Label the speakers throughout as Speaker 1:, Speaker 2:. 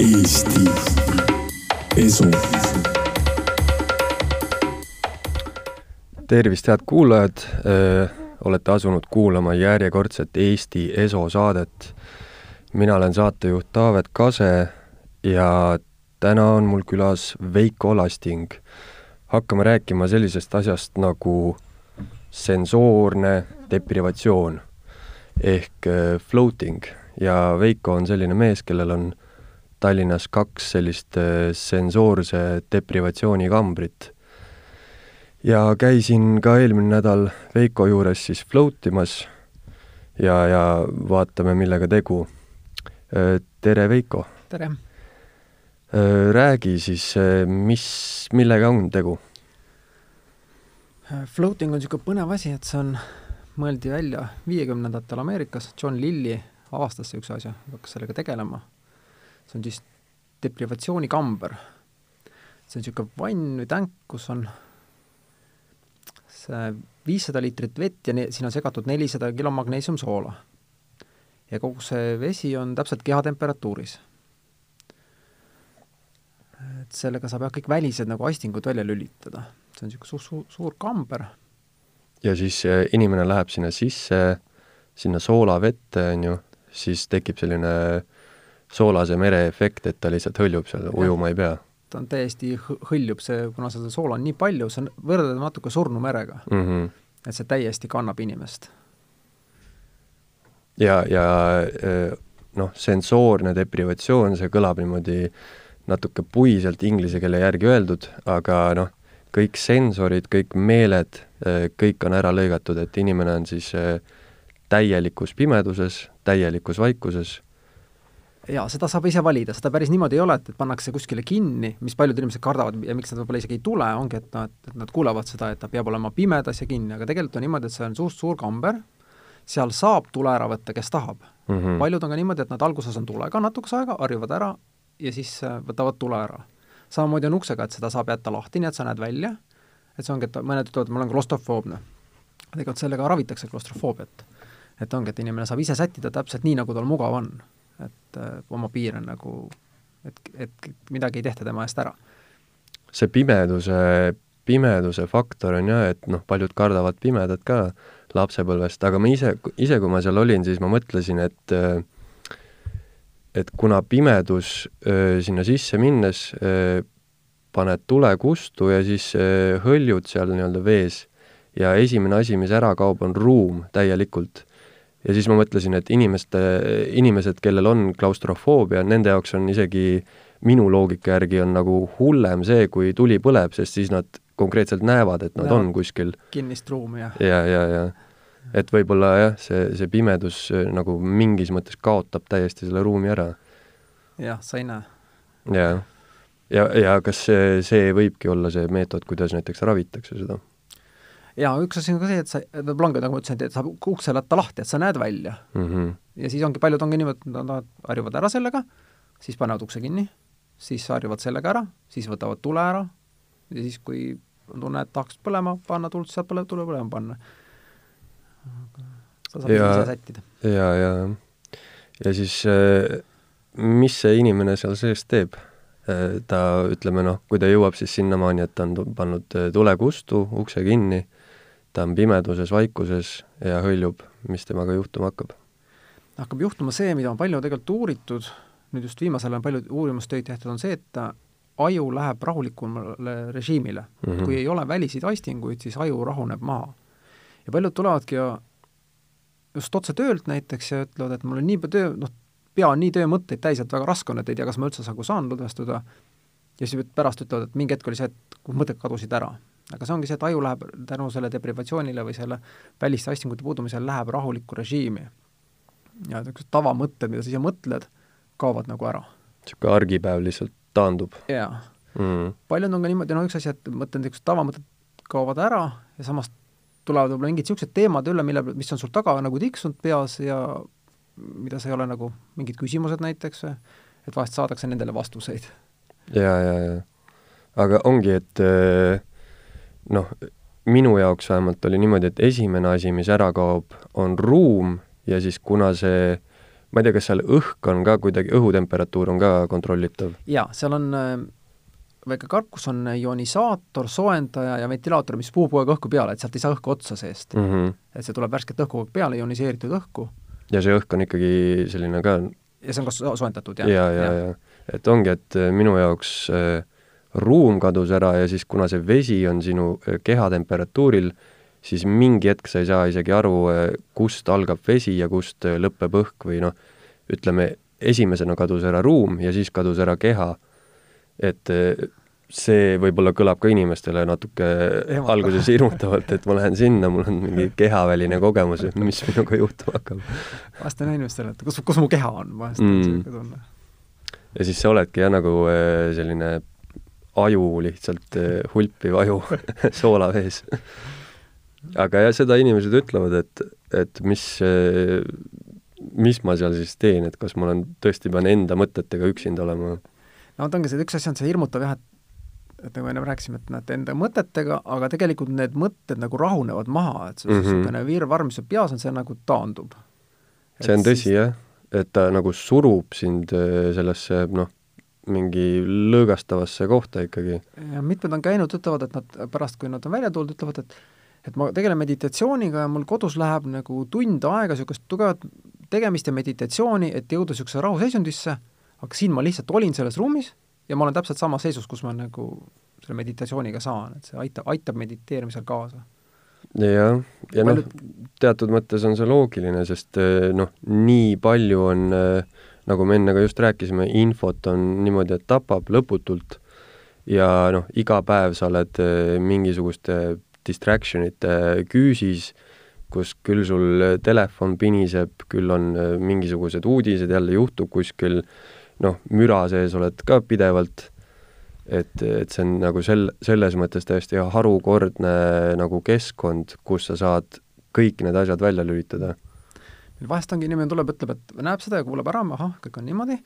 Speaker 1: Eesti Esu.
Speaker 2: tervist, head kuulajad, olete asunud kuulama järjekordset Eesti Eso saadet. mina olen saatejuht Taavet Kase ja täna on mul külas Veiko Lasting. hakkame rääkima sellisest asjast nagu sensoorne deprivatsioon ehk floating ja Veiko on selline mees, kellel on Tallinnas kaks sellist sensoorse deprivatsiooni kambrit ja käisin ka eelmine nädal Veiko juures siis float imas ja, ja vaatame, millega tegu. tere, Veiko!
Speaker 3: tere!
Speaker 2: räägi siis, mis, millega on tegu?
Speaker 3: Floating on niisugune põnev asi, et see on, mõeldi välja viiekümnendatel Ameerikas, John Lilly avastas niisuguse asja, hakkas sellega tegelema. See on siis deprivatsioonikamber. see on niisugune vann või tänk, kus on see viissada liitrit vett ja sinna on segatud nelisada kilo magneesiumsoola. ja kogu see vesi on täpselt kehatemperatuuris. et sellega saab jah, kõik välised nagu aistingud välja lülitada. see on niisugune suur, suur, suur kamber.
Speaker 2: ja siis inimene läheb sinna sisse, sinna soolavette, on ju, siis tekib selline soolase mere efekt, et ta lihtsalt hõljub seal, ujuma ei pea
Speaker 3: ta on täiesti hõljub see, kuna seda soola on nii palju, see on võrreldav natuke surnumerega
Speaker 2: mm. -hmm.
Speaker 3: et see täiesti kannab inimest.
Speaker 2: ja, ja noh, sensoorne deprivatsioon, see kõlab niimoodi natuke puiselt inglise keele järgi öeldud, aga noh, kõik sensorid, kõik meeled, kõik on ära lõigatud, et inimene on siis täielikus pimeduses, täielikus vaikuses
Speaker 3: jaa, seda saab ise valida, seda päris niimoodi ei ole, et, et pannakse kuskile kinni, mis paljud inimesed kardavad ja miks nad võib-olla isegi ei tule, ongi, et noh, et, et nad kuulevad seda, et ta peab olema pimedas ja kinni, aga tegelikult on niimoodi, et see on suust suur kamber, seal saab tule ära võtta, kes tahab
Speaker 2: mm. -hmm.
Speaker 3: paljud on ka niimoodi, et nad alguses on tulega natukese aega, harjuvad ära ja siis võtavad tule ära. samamoodi on uksega, et seda saab jätta lahti, nii et sa näed välja, et see ongi, et mõned ütlevad, et ma olen klostrofoobne. tegelikult sellega ravitakse klostrofoobiat. et ongi, et inimene saab ise sättida täpselt nii, nagu tal mugav on et äh, oma piire nagu, et, et midagi ei tehta tema eest ära.
Speaker 2: see pimeduse, pimeduse faktor on jah, et noh, paljud kardavad pimedat ka lapsepõlvest, aga ma ise, ise kui ma seal olin, siis ma mõtlesin, et et kuna pimedus sinna sisse minnes paned tule kustu ja siis hõljud seal nii-öelda vees ja esimene asi, mis ära kaob, on ruum täielikult ja siis ma mõtlesin, et inimeste, inimesed, kellel on klaustrofoobia, nende jaoks on isegi minu loogika järgi on nagu hullem see, kui tuli põleb, sest siis nad konkreetselt näevad, et nad
Speaker 3: Näevad
Speaker 2: on kuskil.
Speaker 3: kinnist ruumi ja
Speaker 2: ja, ja, ja et võib-olla jah, see, see pimedus äh, nagu mingis mõttes kaotab täiesti selle ruumi ära.
Speaker 3: jah, sa ei näe.
Speaker 2: ja, ja, ja kas see, see võibki olla see meetod, kuidas näiteks ravitakse seda?
Speaker 3: Jaa, üks asi on ka see, et sa, ongi, nagu ma ütlesin, et saab ukse latta lahti, et sa näed välja
Speaker 2: mm. -hmm.
Speaker 3: ja siis ongi, paljud ongi niimoodi, et nad harjuvad ära sellega, siis panevad ukse kinni, siis harjuvad sellega ära, siis võtavad tule ära ja siis, kui on tunne, et tahaks põlema panna tuld, sealt põleb, tule põlema panna. sa saad
Speaker 2: Ja-
Speaker 3: ise sättida.
Speaker 2: ja, ja, ja siis äh, mis see inimene seal sees teeb? ta, ütleme noh, kui ta jõuab siis sinnamaani, et ta on pannud äh, tule kustu, ukse kinni, ta on pimeduses, vaikuses ja hõljub, mis temaga juhtuma hakkab?
Speaker 3: hakkab juhtuma see, mida on palju tegelikult uuritud, nüüd just viimasel ajal on palju uurimustöid tehtud, on see, et ta aju läheb rahulikumale režiimile mm. -hmm. kui ei ole väliseid aistinguid, siis aju rahuneb maha. ja paljud tulevadki ja just otse töölt näiteks ja ütlevad, et mul on nii palju töö, noh, pea on nii töömõtteid täis, et väga raske on, et ei tea, kas ma üldse nagu saan lõdvestuda, ja siis pärast ütlevad, et mingi hetk oli see, et mõtted kadusid ära. Aga see ongi see, et aju läheb tänu selle deprivatsioonile või selle väliste aistingute puudumisele, läheb rahulikku režiimi. ja niisugused tavamõtted, mida sa ise mõtled, kaovad nagu ära.
Speaker 2: niisugune argipäev lihtsalt taandub
Speaker 3: jaa.
Speaker 2: mm..
Speaker 3: paljud on ka niimoodi, no üks asi, et mõtlen, niisugused tavamõtted kaovad ära ja samas tulevad võib-olla mingid niisugused teemad üle, mille, mis on sul taga nagu tiksunud peas ja mida sa ei ole nagu, mingid küsimused näiteks, et vahest saadakse nendele vastuseid.
Speaker 2: ja, ja, ja aga ongi, et äh, noh, minu jaoks vähemalt oli niimoodi, et esimene asi, mis ära kaob, on ruum ja siis kuna see ma ei tea, kas seal õhk on ka kuidagi, õhutemperatuur on ka kontrollitav?
Speaker 3: jaa, seal on äh, väike karp, kus on ionisaator, soojendaja ja ventilaator, mis puhub kogu aeg õhku peale, et sealt ei saa õhku otsa seest
Speaker 2: mm. -hmm.
Speaker 3: et see tuleb värsket õhku kogu aeg peale, ioniseeritud õhku.
Speaker 2: ja see õhk on ikkagi selline ka
Speaker 3: ja see on ka so soojendatud, jah?
Speaker 2: ja, ja, ja, ja., et ongi, et äh, minu jaoks äh, ruum kadus ära ja siis, kuna see vesi on sinu äh, kehatemperatuuril, siis mingi hetk sa ei saa isegi aru, äh, kust algab vesi ja kust äh, lõpeb õhk või noh, ütleme, esimesena kadus ära ruum ja siis kadus ära keha et eh, see võib-olla kõlab ka inimestele natuke Ehmata. alguses hirmutavalt, et ma lähen sinna, mul on mingi kehaväline kogemus, et mis minuga juhtuma hakkab.
Speaker 3: vahest on inimestele, et kus, kus mu keha on, vahest mm. on niisugune tunne.
Speaker 2: ja siis sa oledki jah, nagu eh, selline aju lihtsalt, eh, hulpiv aju soolavees. aga jah, seda inimesed ütlevad, et, et mis, mis ma seal siis teen, et kas ma olen, tõesti pean enda mõtetega üksinda olema
Speaker 3: no vot ongi see, üks asi on see hirmutav jah, et et nagu ennem rääkisime, et näete enda mõtetega, aga tegelikult need mõtted nagu rahunevad maha, et see niisugune mm -hmm. virvarr, mis sul peas on, see nagu taandub.
Speaker 2: see on tõsi siis... jah, et ta nagu surub sind äh, sellesse noh, mingi lõõgastavasse kohta ikkagi.
Speaker 3: ja mitmed on käinud, ütlevad, et nad pärast, kui nad on välja tulnud, ütlevad, et et ma tegelen meditatsiooniga ja mul kodus läheb nagu tund aega niisugust tugevat tegemist ja meditatsiooni, et jõuda niisuguse rahuseisundisse aga siin ma lihtsalt olin selles ruumis ja ma olen täpselt samas seisus, kus ma nagu selle meditatsiooniga saan, et see aitab, aitab mediteerimisel kaasa.
Speaker 2: jah, ja noh, teatud mõttes on see loogiline, sest eh, noh, nii palju on, eh, nagu me enne ka just rääkisime, infot on niimoodi, et tapab lõputult ja noh, iga päev sa oled eh, mingisuguste distraction ite küüsis, kus küll sul telefon piniseb, küll on mingisugused uudised, jälle juhtub kuskil noh, müra sees oled ka pidevalt, et, et see on nagu sel, selles mõttes täiesti harukordne nagu keskkond, kus sa saad kõik need asjad välja lülitada.
Speaker 3: Vahest ongi inimene tuleb, ütleb, et näeb seda ja kuulab ära, ahah, kõik on niimoodi,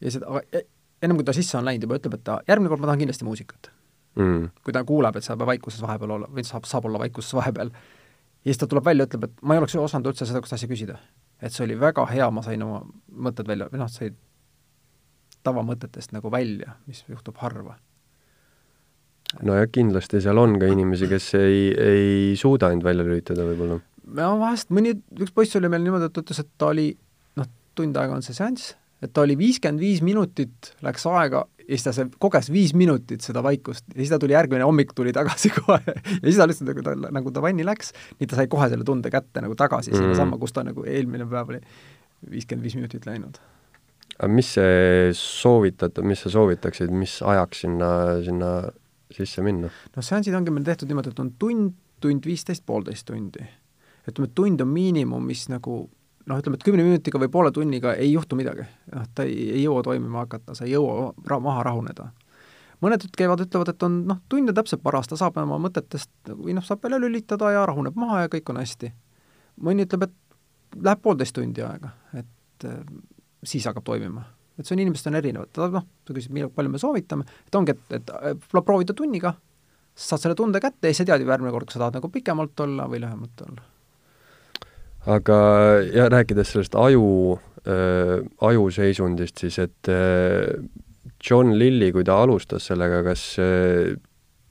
Speaker 3: ja siis, aga e-, ennem kui ta sisse on läinud juba, ütleb, et ta, järgmine kord ma tahan kindlasti muusikat
Speaker 2: mm..
Speaker 3: kui ta kuuleb, et saab vaikuses vahepeal olla, või saab, saab olla vaikuses vahepeal, ja siis ta tuleb välja, ütleb, et ma ei oleks osanud üldse sedasugust asja küsida. et see oli väga hea, ma sain oma mõtted välja, või noh, sai tavamõtetest nagu välja, mis juhtub harva.
Speaker 2: nojah, kindlasti seal on ka inimesi, kes ei, ei suuda end välja lülitada võib-olla.
Speaker 3: No vahest mõni, üks poiss oli meil niimoodi, et ütles, et ta oli noh, tund aega on see seanss, et ta oli viiskümmend viis minutit läks aega ja siis ta see, koges viis minutit seda vaikust ja siis ta tuli järgmine hommik tuli tagasi kohe ja siis ta lihtsalt nagu ta, nagu ta vanni läks, nii ta sai kohe selle tunde kätte nagu tagasi mm. sinnasamma, kus ta nagu eelmine päev oli viiskümmend viis minutit läinud
Speaker 2: aga mis see soovitatav, mis sa soovitaksid, mis ajaks sinna, sinna sisse minna?
Speaker 3: noh, seansid ongi meil tehtud niimoodi, et on tund, tund viisteist, poolteist tundi. Ütleme, et tund on miinimum, mis nagu noh, ütleme, et kümne minutiga või poole tunniga ei juhtu midagi. noh, ta ei, ei jõua toimima hakata, sa ei jõua ra maha rahuneda. mõned käivad, ütlevad, et on noh, tund on täpselt paras, ta saab oma mõtetest või noh, saab välja lülitada ja rahuneb maha ja kõik on hästi. mõni ütleb, et läheb poolteist tundi aega, et siis hakkab toimima. et see on, inimesed on erinevad, noh, sa küsid, millal, palju me soovitame, et ongi, et, et proovida tunniga, saad selle tunde kätte ja siis sa tead ju järgmine kord, kas sa tahad nagu pikemalt olla või lühemalt olla.
Speaker 2: Aga ja rääkides sellest aju äh,, ajuseisundist, siis et äh, John Lilly, kui ta alustas sellega, kas äh,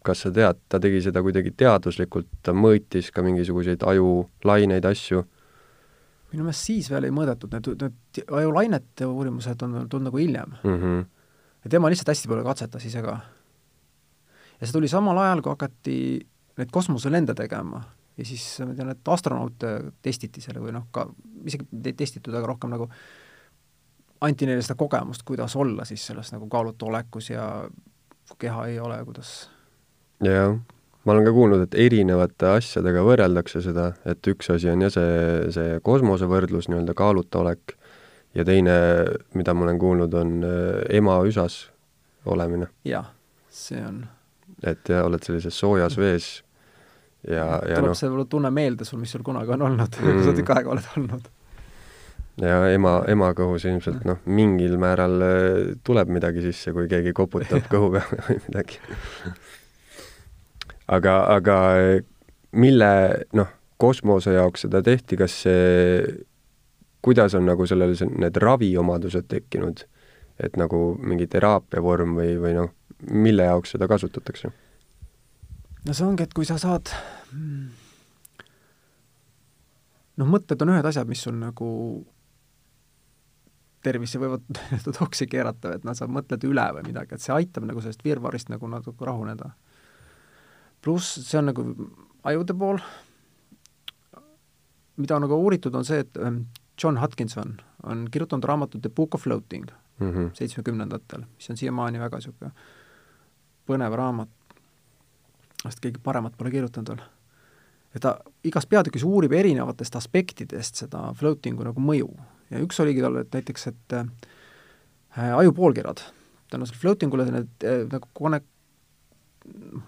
Speaker 2: kas sa tead, ta tegi seda kuidagi teaduslikult, ta mõõtis ka mingisuguseid ajulaineid, asju
Speaker 3: minu meelest siis veel ei mõõdetud, need, need ajulainete uurimused on tulnud nagu hiljem
Speaker 2: mm. -hmm.
Speaker 3: ja tema lihtsalt hästi palju katsetas ise ka. ja see tuli samal ajal, kui hakati neid kosmoselende tegema ja siis ma tean, et astronaute testiti selle või noh, ka isegi ei testitud, aga rohkem nagu anti neile seda kogemust, kuidas olla siis selles nagu kaalutu olekus ja keha ei ole, kuidas
Speaker 2: jah ma olen ka kuulnud, et erinevate asjadega võrreldakse seda, et üks asi on jah, see, see kosmosevõrdlus, nii-öelda kaaluta olek, ja teine, mida ma olen kuulnud, on äh, ema üsas olemine.
Speaker 3: jah, see on.
Speaker 2: et ja oled sellises soojas vees ja, ja
Speaker 3: tuleb no, see tunne meelde sul, mis sul kunagi on olnud mm., sa tükk aega oled olnud.
Speaker 2: ja ema, ema kõhus ilmselt noh, mingil määral äh, tuleb midagi sisse, kui keegi koputab kõhu peale või midagi aga, aga mille noh, kosmose jaoks seda tehti, kas see kuidas on nagu sellel need raviomadused tekkinud? et nagu mingi teraapia vorm või, või noh, mille jaoks seda kasutatakse?
Speaker 3: No see ongi, et kui sa saad mm, noh, mõtted on ühed asjad, mis sul nagu tervise võivad toksi keerata, et noh, sa mõtled üle või midagi, et see aitab nagu sellest virvarrist nagu natuke rahuneda. pluss see on nagu ajude pool, mida on nagu uuritud, on see, et ähm, John Hodkinson on kirjutanud raamatu The Book of Floating
Speaker 2: mm -hmm.
Speaker 3: seitsmekümnendatel, mis on siiamaani väga niisugune põnev raamat, vast keegi paremat pole kirjutanud veel. ja ta igas peatükis uurib erinevatest aspektidest seda floating'u nagu mõju ja üks oligi tal, et näiteks, et äh, ajupoolkerad, tänu sellele floating ule need äh, nagu kone-,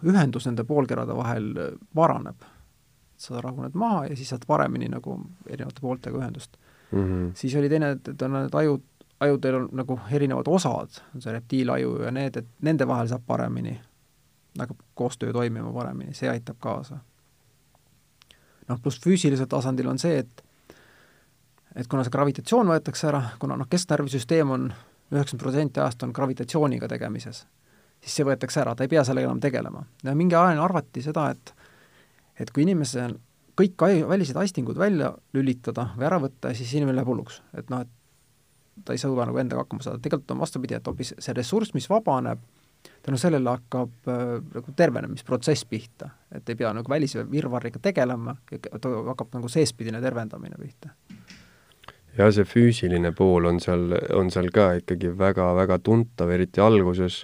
Speaker 3: ühendus nende poolkerade vahel äh, paraneb. sa rahuned maha ja siis saad paremini nagu erinevate pooltega ühendust
Speaker 2: mm. -hmm.
Speaker 3: siis oli teine, et on need ajud, ajudel on nagu erinevad osad, on see reptiilaju ja need, et nende vahel saab paremini, hakkab koostöö toimima paremini, see aitab kaasa. noh, pluss füüsilisel tasandil on see, et et kuna see gravitatsioon võetakse ära, kuna noh, kesknärvisüsteem on üheksakümmend protsenti ajast on gravitatsiooniga tegemises, siis see võetakse ära, ta ei pea sellega enam tegelema. ja mingi ajani arvati seda, et et kui inimesel kõik välised aistingud välja lülitada või ära võtta, siis inimene läheb hulluks. et noh, et ta ei suuda nagu endaga hakkama saada, tegelikult on vastupidi, et hoopis see ressurss, mis vabaneb, tänu sellele hakkab äh, nagu tervenemisprotsess pihta. et ei pea nagu välise virvarriga tegelema, ta hakkab nagu seespidine tervendamine pihta.
Speaker 2: ja see füüsiline pool on seal, on seal ka ikkagi väga-väga tuntav, eriti alguses,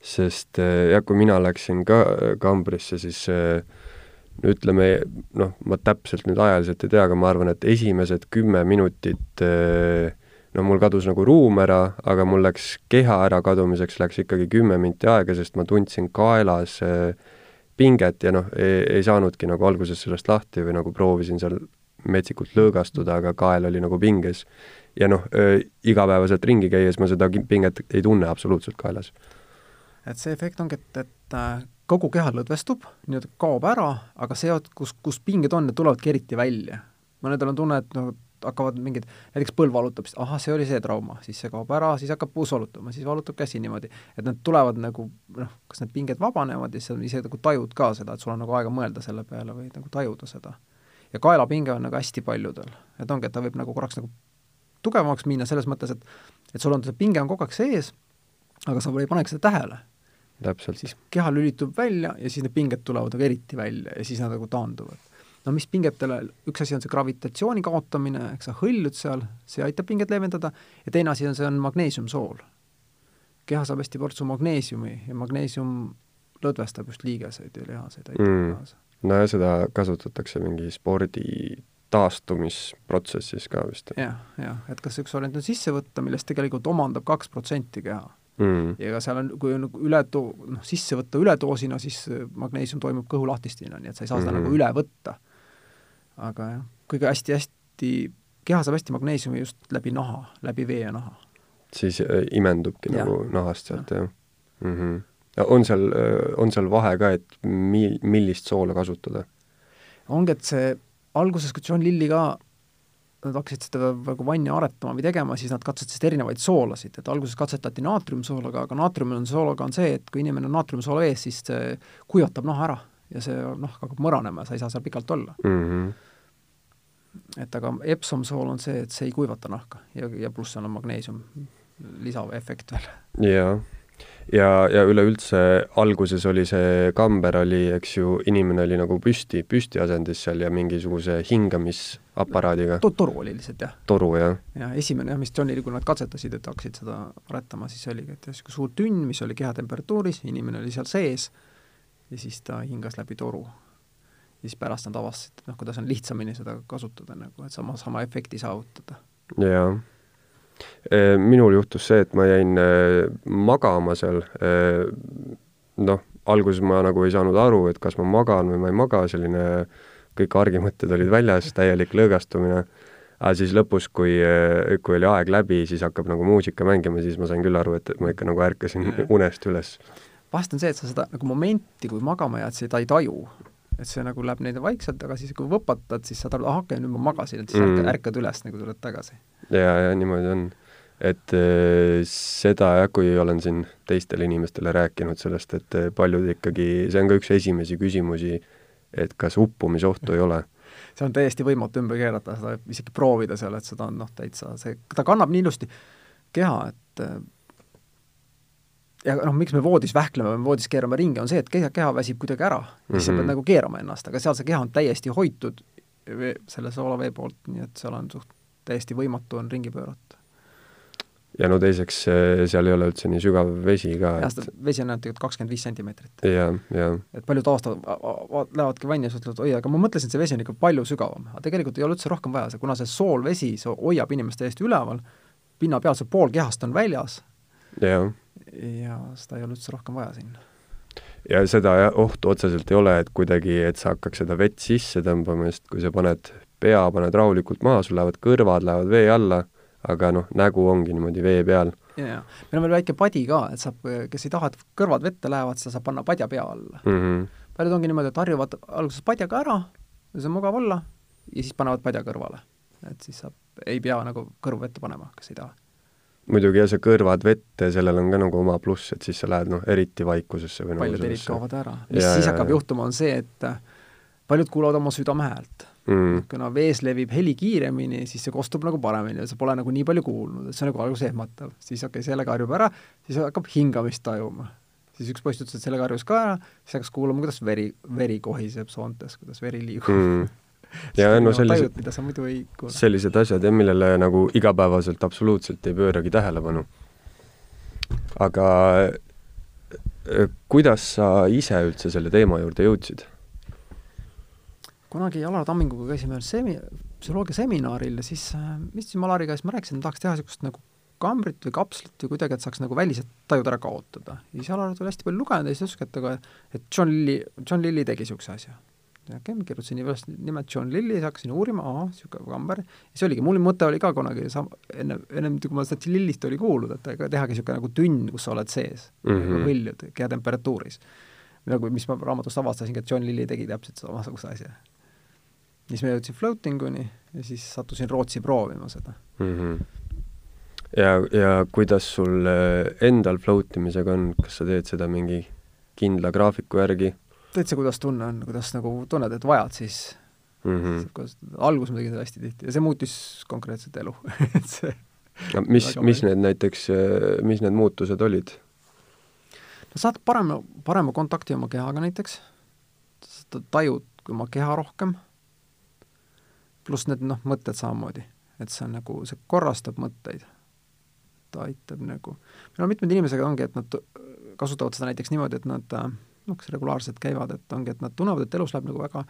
Speaker 2: sest eh, jah, kui mina läksin ka kambrisse, siis no ütleme, noh, ma täpselt nüüd ajaliselt ei tea, aga ma arvan, et esimesed kümme minutit eh, no mul kadus nagu ruum ära, aga mul läks keha ärakadumiseks läks ikkagi kümme minti aega, sest ma tundsin kaelas eh, pinget ja noh, ei saanudki nagu alguses sellest lahti või nagu proovisin seal metsikult lõõgastuda, aga kael oli nagu pinges. ja noh, igapäevaselt ringi käies ma seda pinget ei tunne absoluutselt kaelas.
Speaker 3: et see efekt ongi, et, et äh, kogu keha lõdvestub, nii-öelda kaob ära, aga see, kus, kus pinged on, need tulevadki eriti välja. mõnedel on tunne, et noh, hakkavad mingid, näiteks põlv valutab, siis ahah, see oli see trauma, siis see kaob ära, siis hakkab puus valutama, siis valutab käsi niimoodi. et need tulevad nagu noh, kas need pinged vabanevad ja siis sa ise nagu tajud ka seda, et sul on nagu aega mõelda selle peale või nagu tajuda seda. ja kaelapinge on nagu hästi paljudel, et ongi, et ta võib nagu korraks nagu tugevamaks minna selles mõttes, et et sul on see pinge on kogu aeg sees, aga sa ei panegi seda tähele.
Speaker 2: täpselt.
Speaker 3: siis keha lülitub välja ja siis need pinged tulevad nagu eriti välja ja siis nad nagu taanduvad no mis pingetele, üks asi on see gravitatsiooni kaotamine, eks sa hõljud seal, see aitab pinget leevendada, ja teine asi on, see on magneesiumsool. keha saab hästi portsu magneesiumi ja magneesium lõdvestab just liigeseid ja lihaseid, aitab
Speaker 2: Mm.
Speaker 3: mm. kaasa.
Speaker 2: no ja seda kasutatakse mingi spordi taastumisprotsessis ka vist
Speaker 3: jah, jah, et kas üks variant on sisse võtta, millest tegelikult omandab kaks protsenti keha.
Speaker 2: mm.
Speaker 3: ja ega seal on, kui on nagu üle too-, noh, sisse võtta üledoosina, siis magneesium toimub kõhulahtistina, nii et sa ei saa seda
Speaker 2: Mhm.
Speaker 3: nagu üle võtta. Aga jah, kõige hästi-hästi, keha saab hästi magneesiumi just läbi naha, läbi vee ja naha.
Speaker 2: siis äh, imendubki
Speaker 3: Jah.
Speaker 2: nagu nahast sealt, jah mm? -hmm. on seal, on seal vahe ka, et mi-, millist soola kasutada?
Speaker 3: ongi, et see alguses, kui John Lilli ka nad hakkasid seda nagu vanni aretama või tegema, siis nad katsetasid erinevaid soolasid, et alguses katsetati naatriumsoolaga, aga naatriumsoolaga on see, et kui inimene on naatriumsoola ees, siis see kuivatab naha ära ja see nahk hakkab mõranema ja sa ei saa seal pikalt olla.
Speaker 2: mm. -hmm.
Speaker 3: et aga Epsom sool on see, et see ei kuivata nahka ja, ja pluss on magneesium lisaefekt veel.
Speaker 2: jaa. ja, ja üleüldse alguses oli see kamber oli, eks ju, inimene oli nagu püsti, püstiasendis seal ja mingisuguse hingamisaparaadiga,
Speaker 3: to-, toru oli lihtsalt jah.
Speaker 2: toru, jah.
Speaker 3: ja esimene jah, mis Johnil, kui nad katsetasid, et hakkasid seda aretama, siis oligi, et niisugune suur tünn, mis oli kehatemperatuuris, inimene oli seal sees ja siis ta hingas läbi toru. ja siis pärast nad avastasid, et noh, kuidas on lihtsamini seda kasutada nagu, et sama, sama efekti saavutada.
Speaker 2: jaa. minul juhtus see, et ma jäin äh, magama seal, äh, noh, alguses ma nagu ei saanud aru, et kas ma magan või ma ei maga, selline kõik argimõtted olid väljas, täielik lõõgastumine, aga siis lõpus, kui, kui oli aeg läbi, siis hakkab nagu muusika mängima, siis ma sain küll aru, et ma ikka nagu ärkasin unest üles.
Speaker 3: Vahest on see, et sa seda nagu momenti, kui magama jääd, seda ei taju. et see nagu läheb neile vaikselt, aga siis kui võpatad, siis saad aru, ah okei nüüd ma magasin, et siis
Speaker 2: Mm.
Speaker 3: ärkad, ärkad üles, nagu tuled tagasi.
Speaker 2: ja, ja niimoodi on. et eh, seda jah, kui olen siin teistele inimestele rääkinud sellest, et eh, paljud ikkagi, see on ka üks esimesi küsimusi, et kas uppumisohtu ei ole.
Speaker 3: see on täiesti võimatu ümber keerata, seda isegi proovida seal, et seda on noh, täitsa see, ta kannab nii ilusti keha, et äh, ja noh, miks me voodis vähkleme või voodis keerame ringi, on see, et keha, keha väsib kuidagi ära ja siis sa
Speaker 2: Mhm.
Speaker 3: pead nagu keerama ennast, aga seal see keha on täiesti hoitud vee, selle soolavee poolt, nii et seal on suht täiesti võimatu on ringi pöörata.
Speaker 2: ja no teiseks, seal ei ole üldse nii sügav vesi ka,
Speaker 3: ja
Speaker 2: et
Speaker 3: seda vesi on ainult tegelikult kakskümmend viis sentimeetrit.
Speaker 2: ja, ja
Speaker 3: et paljud avastavad, lähevadki vanni ja siis ütlevad, oi, aga ma mõtlesin, et see vesi on ikka palju sügavam. aga tegelikult ei ole üldse rohkem vaja, see, kuna see soolvesi, see hoiab inimest täiesti üleval, pinnapealselt pool kehast on väljas
Speaker 2: ja
Speaker 3: seda ei ole üldse rohkem vaja sinna.
Speaker 2: ja seda jah, ohtu otseselt ei ole, et kuidagi, et sa hakkaks seda vett sisse tõmbama, sest kui sa paned pea, paned rahulikult maha, sul lähevad kõrvad, lähevad vee alla, aga noh, nägu ongi niimoodi vee peal.
Speaker 3: ja, ja meil on veel väike padi ka, et saab, kes ei taha, et kõrvad vette lähevad, seda saab panna padja pea alla.
Speaker 2: Mm -hmm.
Speaker 3: paljud ongi niimoodi, et harjuvad alguses padjaga ära, see on mugav olla, ja siis panevad padja kõrvale. et siis saab, ei pea nagu kõrvu vette panema, kes ei taha.
Speaker 2: Muidugi ja see kõrvad vette, sellel on ka nagu oma pluss, et siis sa lähed noh, eriti vaikusesse või
Speaker 3: paljud
Speaker 2: nagu
Speaker 3: helid
Speaker 2: sellesse
Speaker 3: kaovad ära. mis
Speaker 2: Jaa,
Speaker 3: siis
Speaker 2: jaa,
Speaker 3: hakkab
Speaker 2: jaa.
Speaker 3: juhtuma, on see, et äh, paljud kuulavad oma südame häält.
Speaker 2: mm,
Speaker 3: kuna vees levib heli kiiremini, siis see kostub nagu paremini ja sa pole nagu nii palju kuulnud, et see on nagu alguses ehmatav. siis okei okay,, sellega harjub ära, siis hakkab hingamist tajuma. siis üks poiss ütles, et sellega harjus ka ära, siis hakkas kuulama, kuidas veri, veri kohiseb soontes, kuidas veri liigub
Speaker 2: mm. Ja no sellised, sellised asjad jah, millele nagu igapäevaselt absoluutselt ei pööragi tähelepanu. aga eh, kuidas sa ise üldse selle teema juurde jõudsid?
Speaker 3: kunagi Alar Tamminguga käisime ühel semi-, psühholoogia seminaril ja siis äh, istusime Alariga ja siis ma rääkisin, et tahaks teha niisugust nagu kambrit või kapslit või kuidagi, et saaks nagu välised tajud ära kaotada. ja siis Alar oli hästi palju lugenud ja siis ütles, et aga et John Lilly, John Lilly tegi niisuguse asja. Ma kirjutasin üles nimed John Lilly, siis hakkasin uurima, ahah, niisugune kamber, ja see oligi, mul mõte oli ka kunagi sam-, enne, ennem kui ma seda Lillist oli kuulnud, et ega tehagi niisugune nagu tünn, kus sa oled sees mm. -hmm. võljud kehatemperatuuris. nagu, mis ma raamatust avastasingi, et John Lilly tegi täpselt samasuguse asja siis ma jõudsin floating uni ja siis sattusin Rootsi proovima seda.
Speaker 2: mm. -hmm. ja, ja kuidas sul eh, endal float imisega on, kas sa teed seda mingi kindla graafiku järgi
Speaker 3: täitsa, kuidas tunne on, kuidas nagu tunned, et vajad, siis
Speaker 2: mm? -hmm.
Speaker 3: kuidas, alguses ma tegin seda hästi tihti ja see muutis konkreetselt elu et see
Speaker 2: no, mis, mis need näiteks, mis need muutused olid?
Speaker 3: no saad parema, parema kontakti oma kehaga näiteks, sa tajud oma keha rohkem, pluss need noh, mõtted samamoodi, et see on nagu, see korrastab mõtteid. ta aitab nagu, on mitmed inimesega ongi, et nad kasutavad seda näiteks niimoodi, et nad äh, noh, kes regulaarselt käivad, et ongi, et nad tunnevad, et elus läheb nagu väga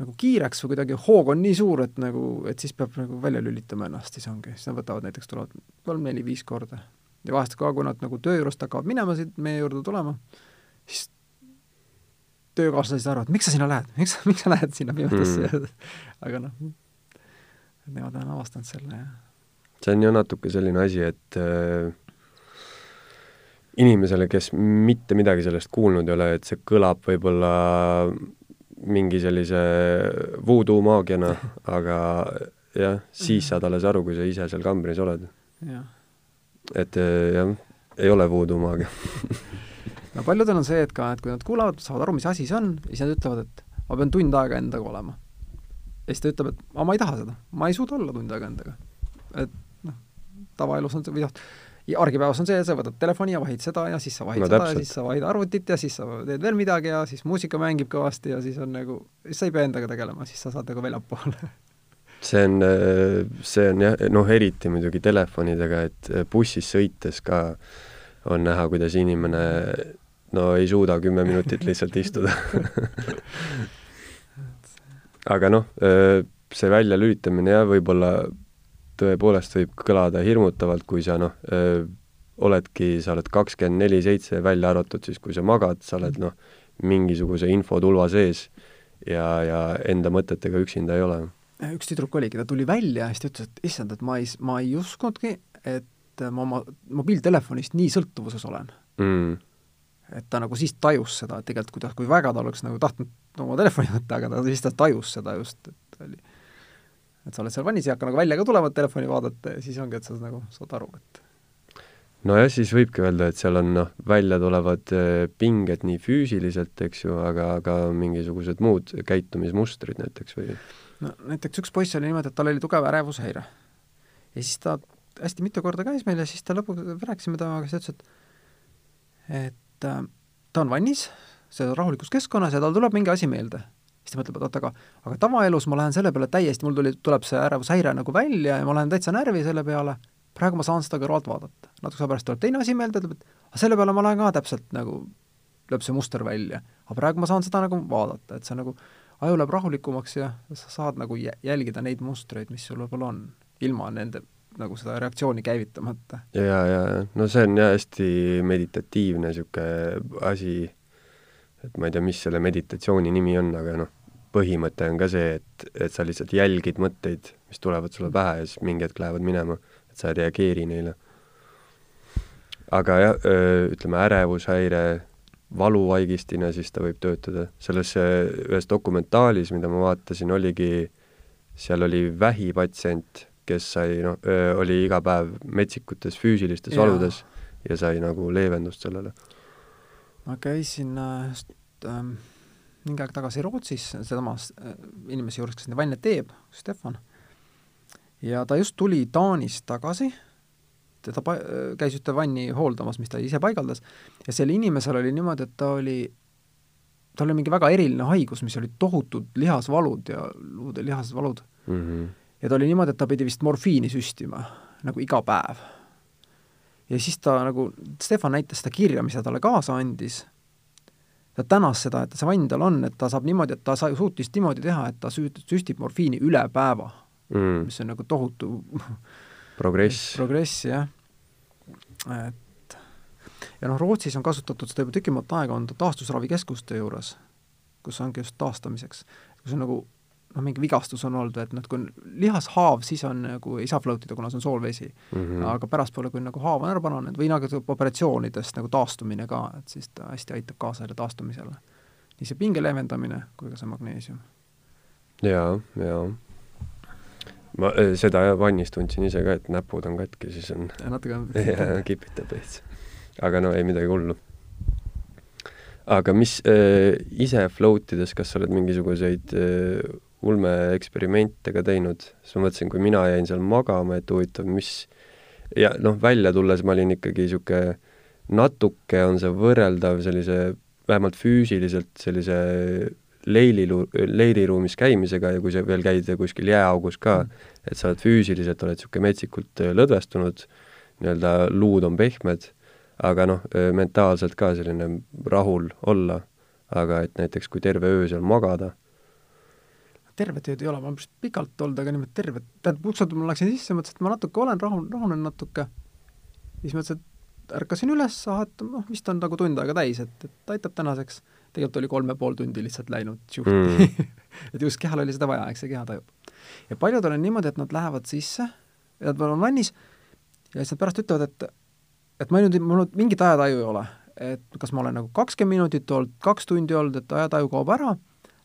Speaker 3: nagu kiireks või kuidagi hoog on nii suur, et nagu, et siis peab nagu välja lülitama ennast, siis ongi, siis nad võtavad näiteks, tulevad kolm-neli-viis korda. ja vahest ka, kui nad nagu töö juurest hakkavad minema siit meie juurde tulema, siis töökaaslased arvavad, miks sa sinna lähed, miks, miks sa lähed sinna pimedasse mm. aga noh, nemad on avastanud selle ja
Speaker 2: see on ju natuke selline asi, et äh, inimesele, kes mitte midagi sellest kuulnud ei ole, et see kõlab võib-olla mingi sellise voodoo maagiana, aga jah, siis saad alles aru, kui sa ise seal kambris oled. et äh, jah, ei ole voodoo maagia.
Speaker 3: no paljudel on see, et ka, et kui nad kuulavad, saavad aru, mis asi see on, siis nad ütlevad, et ma pean tund aega endaga olema. ja siis ta ütleb, et aga ma ei taha seda, ma ei suuda olla tund aega endaga. et noh, tavaelus on see, või noh, argipäevas on see, et sa võtad telefoni ja vahid seda ja siis sa vahid
Speaker 2: No
Speaker 3: no, seda
Speaker 2: täpselt.
Speaker 3: ja siis sa vahid arvutit ja siis sa teed veel midagi ja siis muusika mängib kõvasti ja siis on nagu, siis sa ei pea endaga tegelema, siis sa saad nagu väljapoole
Speaker 2: see on, see on jah, noh, eriti muidugi telefonidega, et bussis sõites ka on näha, kuidas inimene no ei suuda kümme minutit lihtsalt istuda aga noh, see väljalülitamine jah, võib-olla tõepoolest võib kõlada hirmutavalt, kui sa noh, oledki, sa oled kakskümmend neli seitse välja arvatud siis, kui sa magad, sa oled noh, mingisuguse infotulva sees ja, ja enda mõtetega üksinda ei ole
Speaker 3: üks tüdruk oligi, ta tuli välja ja siis ta ütles, et issand, et ma ei, ma ei uskunudki, et ma oma mobiiltelefonist nii sõltuvuses olen.
Speaker 2: mm..
Speaker 3: et ta nagu siis tajus seda, et tegelikult kuidas, kui väga ta oleks nagu tahtnud oma telefoni võtta, aga ta siis ta tajus seda just, et oli, et sa oled seal vannis, ei hakka nagu välja ka tulema, et telefoni vaadata ja siis ongi, et sa nagu saad aru, et
Speaker 2: nojah, siis võibki öelda, et seal on noh, välja tulevad eh, pinged nii füüsiliselt, eks ju, aga, aga mingisugused muud käitumismustrid näiteks või?
Speaker 3: no näiteks üks poiss oli niimoodi, et tal oli tugev ärevushäire. ja siis ta hästi mitu korda käis meil ja siis ta lõpuks, rääkisime temaga, siis ta ütles, et et äh, ta on vannis, see rahulikus keskkonnas ja tal tuleb mingi asi meelde. Siis ta mõtleb, et oot, aga, aga tavaelus ma lähen selle peale täiesti, mul tuli, tuleb see ärevushäire nagu välja ja ma lähen täitsa närvi selle peale praegu ma saan seda kõrvalt vaadata. natukese aja pärast tuleb teine asi meelde, ütleb, et aga selle peale ma lähen ka täpselt nagu, lööb see muster välja. aga praegu ma saan seda nagu vaadata, et see nagu, aju läheb rahulikumaks ja sa saad nagu jälgida neid mustreid, mis sul võib-olla on, ilma nende nagu seda reaktsiooni käivitamata.
Speaker 2: ja, ja no see on jah hästi meditatiivne niisugune asi, et ma ei tea, mis selle meditatsiooni nimi on, aga noh, põhimõte on ka see, et, et sa lihtsalt jälgid mõtteid, mis tulevad sulle pähe ja siis mingi hetk lähevad minema et sa ei reageeri neile. aga jah, ütleme ärevushäire valuvaigistina, siis ta võib töötada. selles ühes dokumentaalis, mida ma vaatasin, oligi, seal oli vähipatsient, kes sai noh, oli iga päev metsikutes füüsilistes ja. valudes ja sai nagu leevendust sellele.
Speaker 3: ma käisin just ähm, mingi aeg tagasi Rootsis sedamas äh, inimese juures, kes neid vanne teeb, Stefan ja ta just tuli Taanist tagasi, teda pa-, käis ühte vanni hooldamas, mis ta ise paigaldas, ja sel inimesel oli niimoodi, et ta oli, tal oli mingi väga eriline haigus, mis olid tohutud lihasvalud ja luude lihasvalud mm. -hmm. ja ta oli niimoodi, et ta pidi vist morfiini süstima nagu iga päev. ja siis ta nagu, Stefan näitas seda kirja, mis ta talle kaasa andis, ta tänas seda, et see vann tal on, et ta saab niimoodi, et ta sa-, suutis niimoodi teha, et ta süst-, süstib morfiini üle päeva mm., mis on nagu tohutu
Speaker 2: progress.
Speaker 3: progress, jah. et ja noh, Rootsis on kasutatud seda juba tükimat aega, on ta taastusravikeskuste juures, kus ongi just taastamiseks, kus on nagu noh, mingi vigastus on olnud, et noh, et kui on lihashaav, siis on nagu, ei saa float ida, kuna see on soolvesi mm. -hmm. aga pärastpoole, kui nagu haav on ära paranenud või nagu operatsioonidest nagu taastumine ka, et siis ta hästi aitab kaasa selle taastumisele. nii see pinge leevendamine kui ka see magneesium.
Speaker 2: jaa, jaa ma äh, seda vannis tundsin ise ka, et näpud on katki, siis on
Speaker 3: natuke on
Speaker 2: kipitab veits. aga no ei midagi hullu. aga mis äh, ise float ides, kas sa oled mingisuguseid äh, ulmeeksperimente ka teinud? siis ma mõtlesin, kui mina jäin seal magama, et huvitav, mis ja noh, välja tulles ma olin ikkagi niisugune natuke on see võrreldav sellise vähemalt füüsiliselt sellise leililu-, leiriruumis käimisega ja kui sa veel käid kuskil jääaugus ka mm., et sa oled füüsiliselt, oled niisugune metsikult äh, lõdvestunud, nii-öelda luud on pehmed, aga noh, äh, mentaalselt ka selline rahul olla, aga et näiteks kui terve öö seal magada,
Speaker 3: tervet ööd ei ole, ma olen pikalt olnud, aga niimoodi tervet, tähendab, ükskord ma läksin sisse, mõtlesin, et ma natuke olen rahul, rahunen natuke, siis mõtlesin, et ärkasin üles, ah, et noh, vist on nagu tund aega täis, et, et aitab tänaseks tegelikult oli kolm ja pool tundi lihtsalt läinud tšuhti mm. et just kehal oli seda vaja, eks see keha tajub. ja paljudel on niimoodi, et nad lähevad sisse, nad on vannis ja siis nad pärast ütlevad, et et ma nüüd, mul mingit ajataju ei ole, et kas ma olen nagu kakskümmend minutit olnud, kaks tundi olnud, et ajataju kaob ära,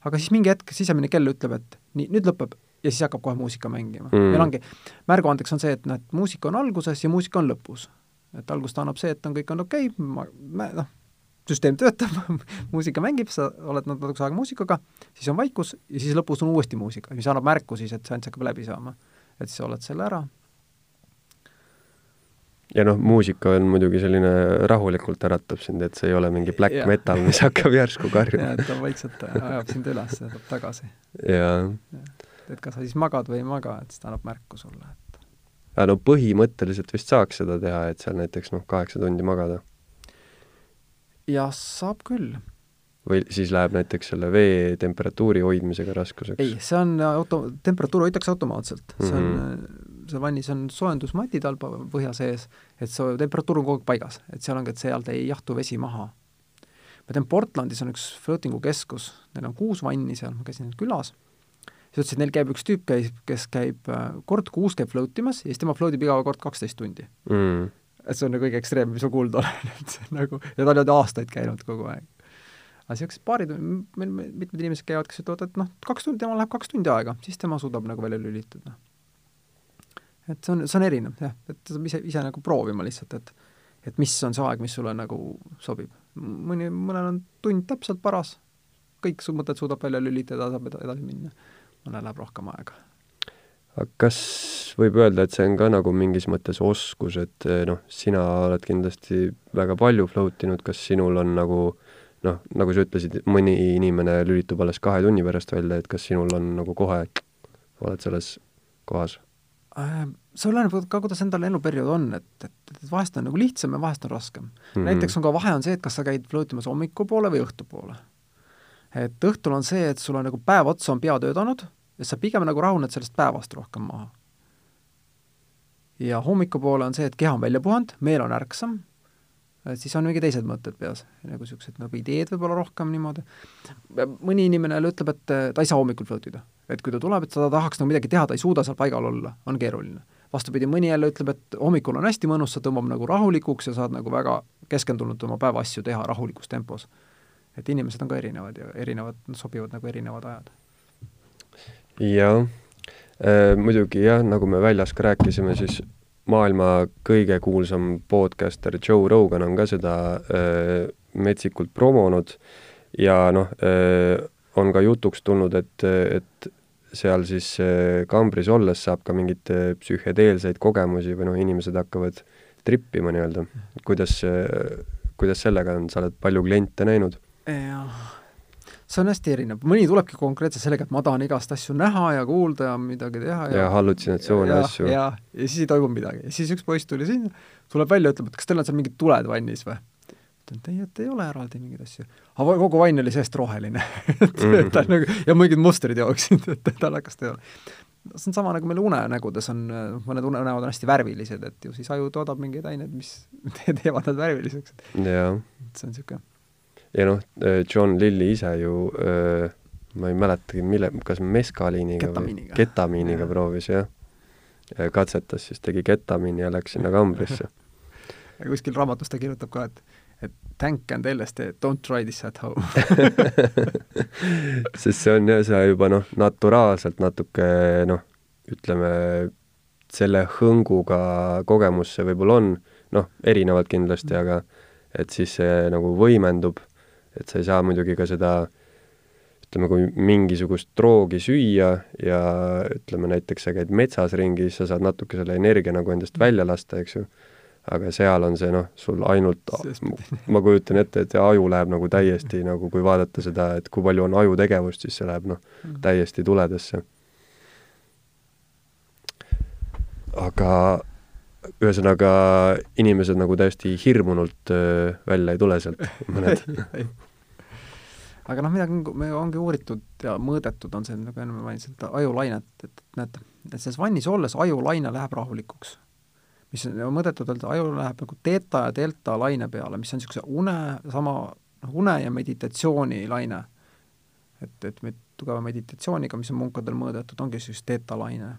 Speaker 3: aga siis mingi hetk sisemine kell ütleb, et nii, nüüd lõpeb ja siis hakkab kohe muusika mängima mm.. meil ongi, märguandeks on see, et noh, et muusika on alguses ja muusika on lõpus. et algust annab see, et on, kõik on okei okay,, ma, noh, süsteem töötab muusika mängib, sa oled natukese aega muusikaga, siis on vaikus ja siis lõpus on uuesti muusika, mis annab märku siis, et seanss hakkab läbi saama. et siis oled selle ära.
Speaker 2: Ja noh, muusika on muidugi selline rahulikult äratab sind, et see ei ole mingi black ja. metal, mis hakkab järsku karjuma.
Speaker 3: et ta vaikselt ajab sind üles ja tuleb tagasi.
Speaker 2: jaa.
Speaker 3: et kas sa siis magad või ei maga, et siis ta annab märku sulle, et
Speaker 2: aga no põhimõtteliselt vist saaks seda teha, et seal näiteks noh, kaheksa tundi magada
Speaker 3: jah, saab küll.
Speaker 2: või siis läheb näiteks selle vee temperatuuri hoidmisega raskuseks?
Speaker 3: ei, see on auto, temperatuur hoitakse automaatselt, see on mm, -hmm. See vannis on soojendusmatid all põhja sees, et see temperatuur on kogu aeg paigas, et seal ongi, et sealt ei jahtu vesi maha. ma tean, Portlandis on üks floating'u keskus, neil on kuus vanni seal, ma käisin külas, siis ütles, et neil käib üks tüüp, käis, kes käib äh, kord kuus käib float imas ja siis tema float ib iga kord kaksteist tundi
Speaker 2: mm
Speaker 3: et see on kõige ekstreem, mis ma kuulda olen, et see on nagu, ja ta on olnud aastaid käinud kogu aeg. aga niisugused paarid, meil mitmed inimesed käivad, kes ütlevad, et noh, kaks tundi, temal läheb kaks tundi aega, siis tema suudab nagu välja lülitada. Et see on, see on erinev jah, et sa pead ise, ise nagu proovima lihtsalt, et et mis on see aeg, mis sulle nagu sobib. mõni, mõnel on tund täpselt paras, kõik su mõtted suudab välja lülitada, saab edasi minna. mõnel läheb rohkem aega
Speaker 2: kas võib öelda, et see on ka nagu mingis mõttes oskus, et eh, noh, sina oled kindlasti väga palju float inud, kas sinul on nagu noh, nagu sa ütlesid, mõni inimene lülitub alles kahe tunni pärast välja, et kas sinul on nagu kohe, oled selles kohas?
Speaker 3: Äh, see oleneb ka, kuidas endal eluperiood on, et, et, et vahest on nagu lihtsam ja vahest on raskem mm. -hmm. näiteks on ka vahe on see, et kas sa käid float imas hommikupoole või õhtupoole. et õhtul on see, et sul on nagu päev otsa on pea töötanud ja sa pigem nagu rahuned sellest päevast rohkem maha. ja hommikupoole on see, et keha on välja puhanud, meel on ärksam, et siis on mingi teised mõtted peas, nagu niisugused nagu ideed võib-olla rohkem niimoodi. mõni inimene jälle ütleb, et ta ei saa hommikul float ida. Et kui ta tuleb, et ta tahaks nagu midagi teha, ta ei suuda seal paigal olla, on keeruline. vastupidi, mõni jälle ütleb, et hommikul on hästi mõnus, sa tõmbab nagu rahulikuks ja saad nagu väga keskendunud oma päeva asju teha rahulikus tempos. et inimesed on ka erinevad ja erinevad, sobivad nagu erinevad ajad
Speaker 2: jah äh,, muidugi jah, nagu me väljas ka rääkisime, siis maailma kõige kuulsam podcaster Joe Rogan on ka seda äh, metsikult promonud ja noh äh,, on ka jutuks tulnud, et, et seal siis äh, kambris olles saab ka mingeid äh, psühhedeelseid kogemusi või noh, inimesed hakkavad trippima nii-öelda. kuidas, äh, kuidas sellega on, sa oled palju kliente näinud?
Speaker 3: jah see on hästi erinev, mõni tulebki konkreetselt sellega, et ma tahan igast asju näha ja kuulda ja midagi teha
Speaker 2: ja, ja hallutsinatsioone ja asju.
Speaker 3: ja, ja siis ei toimu midagi. ja siis üks poiss tuli sinna, tuleb välja, ütleb, et kas teil on seal mingid tuled vannis või? Ütlen, et ei, et ei ole eraldi mingeid asju. aga kogu vann oli seest roheline et mm -hmm. ta nagu, ja mingid mustrid jooksid, et tal hakkas tööle. see on sama nagu meil unenägudes on, mõned unenäod on hästi värvilised, et ju siis aju toodab mingeid aineid, mis teevad nad värviliseks. see on niisugune
Speaker 2: ja noh, äh, John Lilly ise ju öö, äh, ma ei mäletagi, mille, kas meskaliiniga
Speaker 3: ketamiiniga.
Speaker 2: või ketamiiniga ja. proovis, jah. katsetas, siis tegi ketamiini ja läks sinna kambrisse
Speaker 3: ja kuskil raamatus ta kirjutab ka, et et tänk and LSD, don't try this at home
Speaker 2: sest see on jah, see juba noh, naturaalselt natuke noh, ütleme, selle hõnguga kogemus see võib-olla on, noh, erinevad kindlasti, mm. aga et siis see nagu võimendub et sa ei saa muidugi ka seda ütleme, kui mingisugust droogi süüa ja ütleme näiteks sa käid metsas ringi, siis sa saad natuke selle energia nagu endast välja lasta, eks ju. Aga seal on see noh, sul ainult, ma kujutan ette, et aju läheb nagu täiesti nagu, kui vaadata seda, et kui palju on aju tegevust, siis see läheb noh, mm. täiesti tuledesse. aga ühesõnaga inimesed nagu täiesti hirmunult äh, välja ei tule sealt, mõned
Speaker 3: aga noh, midagi me ongi uuritud ja mõõdetud, on see, nagu enne ma mainisin, et ajulainet, et näete, et selles vannis olles ajulaine läheb rahulikuks. Mis on mõõdetud, et aju läheb nagu teeta ja delta laine peale, mis on niisuguse une, sama noh, une ja meditatsiooni laine. et, et me tugeva meditatsiooniga, mis on munkadel mõõdetud, ongi siis teeta laine.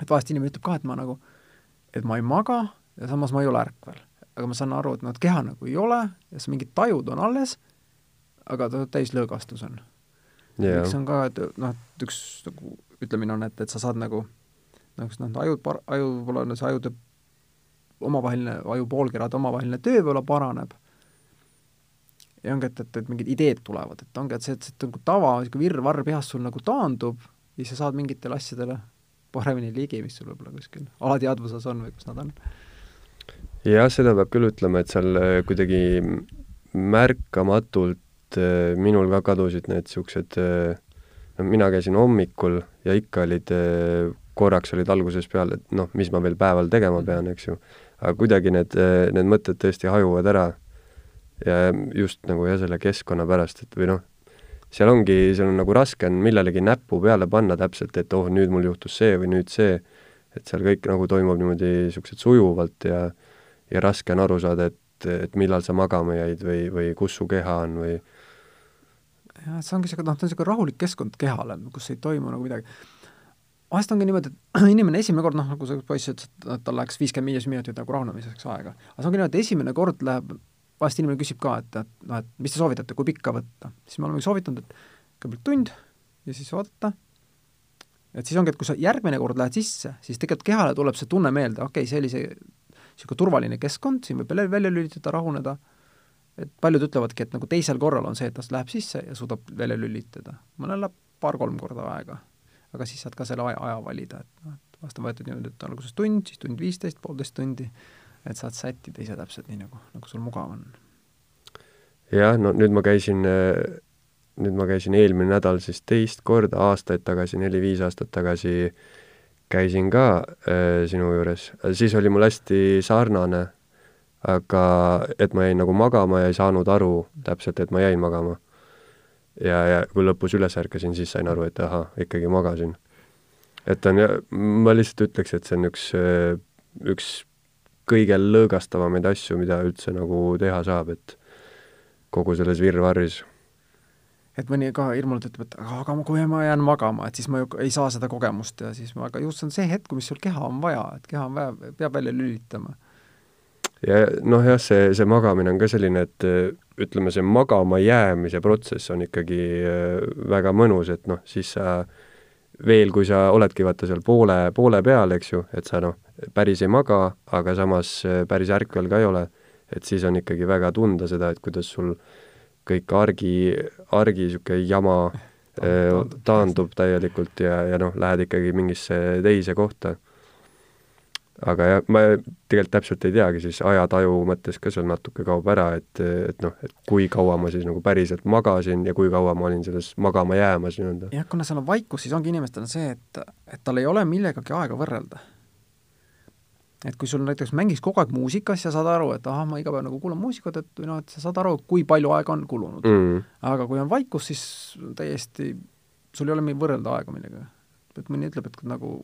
Speaker 3: et vahest inimene ütleb ka, et ma nagu, et ma ei maga ja samas ma ei ole ärkvel. aga ma saan aru, et noh, et keha nagu ei ole ja siis mingid tajud on alles aga ta täis lõõgastus on yeah.. eks see on ka, et noh, et üks nagu ütlemine on, et, et sa saad nagu noh, kas noh, ajud aju võib-olla see ajude omavaheline, aju poolkerade omavaheline töö võib-olla paraneb, ja ongi, et, et, et mingid ideed tulevad, et ongi, et see, et see nagu tava, niisugune virvarr peas sul nagu taandub ja sa saad mingitele asjadele paremini ligi, mis sul võib-olla kuskil alateadvuses on või kus nad on.
Speaker 2: jah, seda peab küll ütlema, et seal kuidagi märkamatult et äh, minul ka kadusid need niisugused, äh, no mina käisin hommikul ja ikka olid, äh, korraks olid alguses peal, et noh, mis ma veel päeval tegema pean, eks ju. Aga kuidagi need, need mõtted tõesti hajuvad ära. ja just nagu jah, selle keskkonna pärast, et või noh, seal ongi, seal on nagu raske on millelegi näppu peale panna täpselt, et oh, nüüd mul juhtus see või nüüd see, et seal kõik nagu toimub niimoodi niisugused sujuvalt ja ja raske on aru saada, et, et millal sa magama jäid või, või kus su keha on või
Speaker 3: jah, see ongi niisugune, noh, ta on niisugune rahulik keskkond kehale, kus ei toimu nagu midagi. Vahest ongi niimoodi, et inimene esimene kord, noh, nagu see poiss ütles, et tal läheks viiskümmend viis minutit nagu rahunemiseks aega. aga see ongi niimoodi, et esimene kord läheb vahest inimene küsib ka, et, et noh, et mis te soovitate, kui pikka võtta, siis me olemegi soovitanud, et kõigepealt tund ja siis vaadata, et siis ongi, et kui sa järgmine kord lähed sisse, siis tegelikult kehale tuleb see tunne meelde, okei okay,, see oli see niisugune turvaline keskkond, siin võib välja lülitada, rahuneda, et paljud ütlevadki, et nagu teisel korral on see, et ta läheb sisse ja suudab välja lülitada. mõnel läheb paar-kolm korda aega. Aga siis saad ka selle aja, aja valida, et noh, et vahest on võetud niimoodi, et alguses tund, siis tund viisteist, poolteist tundi, et saad sättida ise täpselt nii, nagu, nagu sul mugav on.
Speaker 2: jah, no nüüd ma käisin, nüüd ma käisin eelmine nädal siis teist korda, aastaid tagasi, neli-viis aastat tagasi käisin ka äh, sinu juures, siis oli mul hästi sarnane, aga et ma jäin nagu magama ja ei saanud aru täpselt, et ma jäin magama. Ja, ja kui lõpus üles ärkasin, siis sain aru, et ahah, ikkagi magasin. et on, ma lihtsalt ütleks, et see on üks, üks kõige lõõgastavamaid asju, mida üldse nagu teha saab, et kogu selles virvarris
Speaker 3: et mõni ka hirmunult ütleb, et aga, aga kui ma jään magama, et siis ma ju ei saa seda kogemust ja siis ma, aga just on see hetk, mis sul keha on vaja, et keha on vaja, peab välja lülitama.
Speaker 2: Ja noh, jah, see, see magamine on ka selline, et ütleme, see magama jäämise protsess on ikkagi äh, väga mõnus, et noh, siis sa veel, kui sa oledki vaata seal poole, poole peal, eks ju, et sa noh, päris ei maga, aga samas äh, päris ärkvel ka ei ole, et siis on ikkagi väga tunda seda, et kuidas sul kõik argi, argi niisugune jama taandub, taandub täielikult ja, ja noh, lähed ikkagi mingisse teise kohta. Aga jah, ma tegelikult täpselt ei teagi, siis ajataju mõttes ka seal natuke kaob ära, et, et noh, et kui kaua ma siis nagu päriselt magasin ja kui kaua ma olin selles magama jäämas nii-öelda.
Speaker 3: jah, kuna seal on vaikus, siis ongi inimestel see, et, et tal ei ole millegagi aega võrrelda et kui sul näiteks mängiks kogu aeg muusikas ja saad aru, et ahah, ma iga päev nagu kuulan muusikat, et noh, et sa saad aru, kui palju aega on kulunud mm.. aga kui on vaikus, siis täiesti, sul ei ole võrrelda aega millegagi. et mõni ütleb, et nagu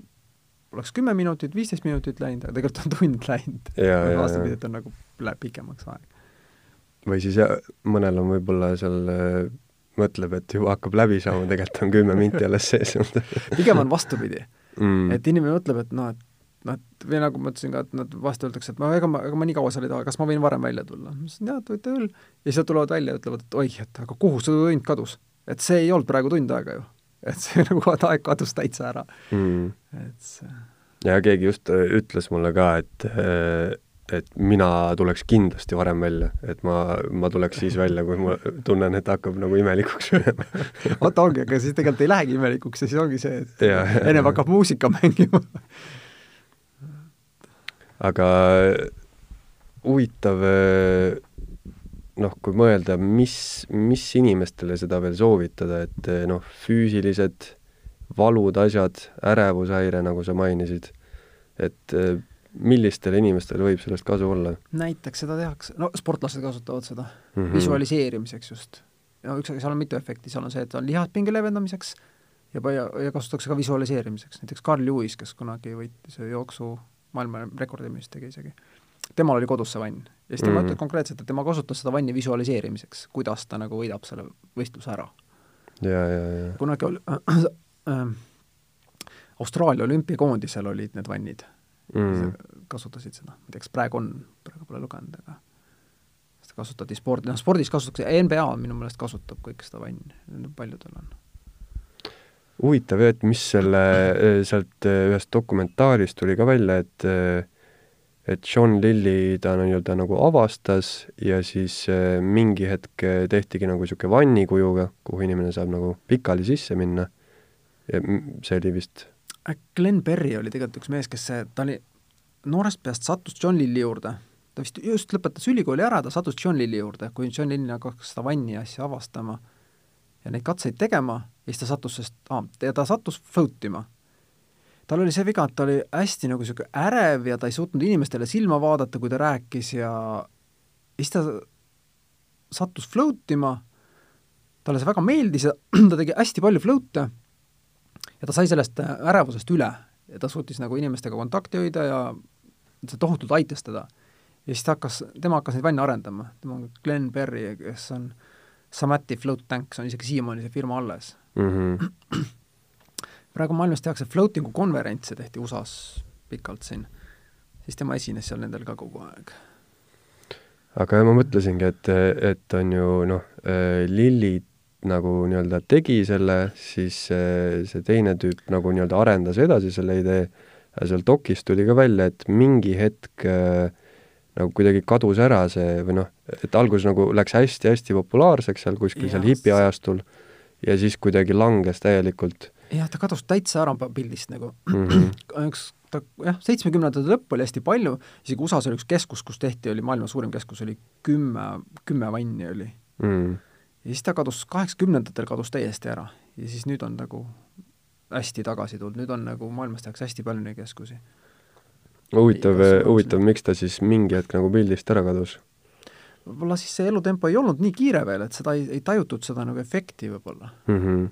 Speaker 3: oleks kümme minutit, viisteist minutit läinud, aga tegelikult on tund läinud. vastupidi, et on nagu läheb pikemaks aeg.
Speaker 2: või siis jah, mõnel on võib-olla seal äh, mõtleb, et juba hakkab läbi saama, tegelikult on kümme minti alles sees
Speaker 3: pigem on vastupidi mm.. et inimene mõtleb, et noh, et noh, et või nagu ma ütlesin ka, et nad vahest öeldakse, et ma, ega ma, ega ma nii kaua seal ei taha, kas ma võin varem välja tulla? ma ütlesin, jaa, et võite küll. ja siis nad tulevad välja ja ütlevad, et oih, et aga kuhu see tund kadus? et see ei olnud praegu tund aega ju. Et see nagu aeg kadus täitsa ära. Mm.. et see
Speaker 2: ja keegi just äh, ütles mulle ka, et äh, et mina tuleks kindlasti varem välja, et ma, ma tuleks siis välja, kui ma tunnen, et hakkab nagu imelikuks minema.
Speaker 3: Vot ongi, aga siis tegelikult ei lähegi imelikuks ja siis ongi see, et ennem hakkab muusika mängima.
Speaker 2: Aga huvitav noh, kui mõelda, mis, mis inimestele seda veel soovitada, et noh, füüsilised valud, asjad, ärevushäire, nagu sa mainisid, et millistele inimestele võib sellest kasu olla?
Speaker 3: näiteks seda tehakse, no sportlased kasutavad seda mm -hmm. visualiseerimiseks just. no üks, seal on mitu efekti, seal on see, et on lihaspinge leevendamiseks ja, ja, ja kasutatakse ka visualiseerimiseks, näiteks Carl Lewis, kes kunagi võitis jooksu maailmarekordi vist tegi isegi. Temal oli kodus see vann ja siis tema mm. ütleb konkreetselt, et tema kasutas seda vanni visualiseerimiseks, kuidas ta nagu võidab selle võistluse ära.
Speaker 2: ja, ja, ja.
Speaker 3: kunagi oli äh, äh, Austraalia olümpiakoondisel olid need vannid mm., kasutasid seda, ma ei tea, kas praegu on, praegu pole lugenud, aga seda kasutati spordi, noh spordis kasutatakse, NBA minu meelest kasutab kõik seda vanni, paljudel on
Speaker 2: huvitav jah, et mis selle, äh, sealt äh, ühest dokumentaarist tuli ka välja, et äh, et John Lilly ta nii-öelda nagu avastas ja siis mingi hetk tehtigi nagu niisugune vannikujuga, kuhu inimene saab nagu pikali sisse minna. see oli vist
Speaker 3: Glen Berry oli tegelikult üks mees, kes, ta oli noorest peast sattus John Lilly juurde. ta vist just lõpetas ülikooli ära, ta sattus John Lilly juurde, kui John Lilly hakkas seda vanni asja avastama ja neid katseid tegema ja siis ta sattus sellest ah,, ja ta sattus float ima. Tal oli see viga, et ta oli hästi nagu niisugune ärev ja ta ei suutnud inimestele silma vaadata, kui ta rääkis ja siis ta sattus float ima, talle see väga meeldis ja ta tegi hästi palju float'e ja ta sai sellest ärevusest üle ja ta suutis nagu inimestega kontakti hoida ja see tohutult aitas teda. ja siis ta hakkas, tema hakkas neid vanne arendama, tema on Glen Berry, kes on Samati Float Tank, see on isegi siiamaani see firma alles mm. -hmm. praegu maailmas tehakse floating'u konverentse, tehti USA-s pikalt siin, siis tema esines seal nendel ka kogu aeg.
Speaker 2: aga ma mõtlesingi, et, et on ju noh, Lilli nagu nii-öelda tegi selle, siis see, see teine tüüp nagu nii-öelda arendas edasi selle idee ja seal dokis tuli ka välja, et mingi hetk äh, nagu kuidagi kadus ära see või noh, et alguses nagu läks hästi-hästi populaarseks seal kuskil seal hipiajastul ja siis kuidagi langes täielikult.
Speaker 3: Jah, ta kadus täitsa ära pildist nagu mm.
Speaker 2: -hmm.
Speaker 3: üks ta jah, seitsmekümnendate lõpp oli hästi palju, isegi USA-s oli üks keskus, kus tehti, oli maailma suurim keskus, oli kümme, kümme vanni oli
Speaker 2: mm
Speaker 3: ja siis ta kadus, kaheksakümnendatel kadus täiesti ära ja siis nüüd on nagu hästi tagasi tulnud, nüüd on nagu maailmas tehakse hästi palju neid keskusi.
Speaker 2: huvitav, huvitav, miks ta siis mingi hetk nagu pildist ära kadus?
Speaker 3: võib-olla siis see elutempo ei olnud nii kiire veel, et seda ei, ei tajutud seda nagu efekti võib-olla
Speaker 2: mm. -hmm.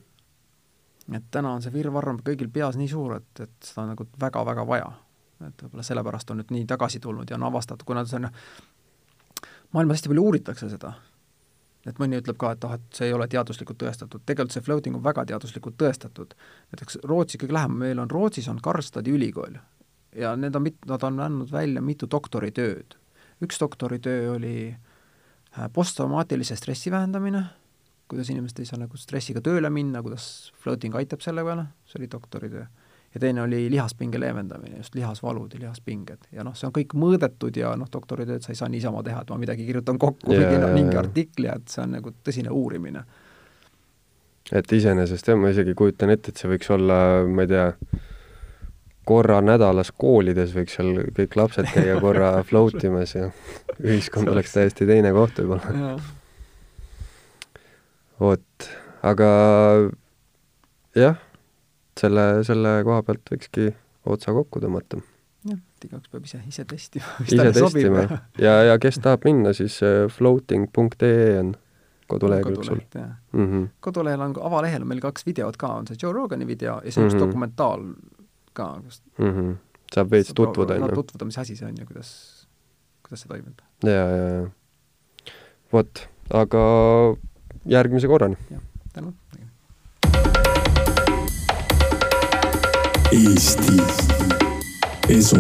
Speaker 3: Et täna on see virvarr kõigil peas nii suur, et, et seda on nagu väga-väga vaja. et võib-olla sellepärast on nüüd nii tagasi tulnud ja on avastatud, kuna see on maailmas hästi palju uuritakse seda et mõni ütleb ka, et ah, et see ei ole teaduslikult tõestatud, tegelikult see floating on väga teaduslikult tõestatud. näiteks Rootsi kõige lähem meil on, Rootsis on Karlstadi ülikool ja need on mit-, nad on andnud välja mitu doktoritööd. üks doktoritöö oli äh, posttraumaatilise stressi vähendamine, kuidas inimesed ei saa nagu stressiga tööle minna, kuidas floating aitab selle peale, see oli doktoritöö ja teine oli lihaspinge leevendamine, just lihasvalud ja lihaspinged. ja noh, see on kõik mõõdetud ja noh, doktoritööd sa ei saa niisama teha, et ma midagi kirjutan kokku yeah, mingi, mingi artikli, et see on nagu tõsine uurimine.
Speaker 2: et iseenesest jah, ma isegi kujutan ette, et see võiks olla, ma ei tea, korra nädalas koolides võiks seal kõik lapsed käia korra float imas ja ühiskond oleks täiesti teine koht võib-olla. Vot, aga jah selle, selle koha pealt võikski otsa kokku tõmmata.
Speaker 3: jah, et igaüks peab ise, ise testima.
Speaker 2: ise testima ja, ja kes tahab minna, siis äh, floating.ee on kodulehekülg sul. Mm -hmm.
Speaker 3: kodulehel on, avalehel on meil kaks videot ka, on see Joe Rogani video ja see on mm -hmm. üks dokumentaal ka, kus
Speaker 2: mm -hmm. saab veits tutvuda, on
Speaker 3: ju. tutvuda, mis asi see on ja kuidas, kuidas see toimib.
Speaker 2: ja, ja, ja. vot, aga järgmise korrani.
Speaker 3: tänud.
Speaker 1: Eesti Esu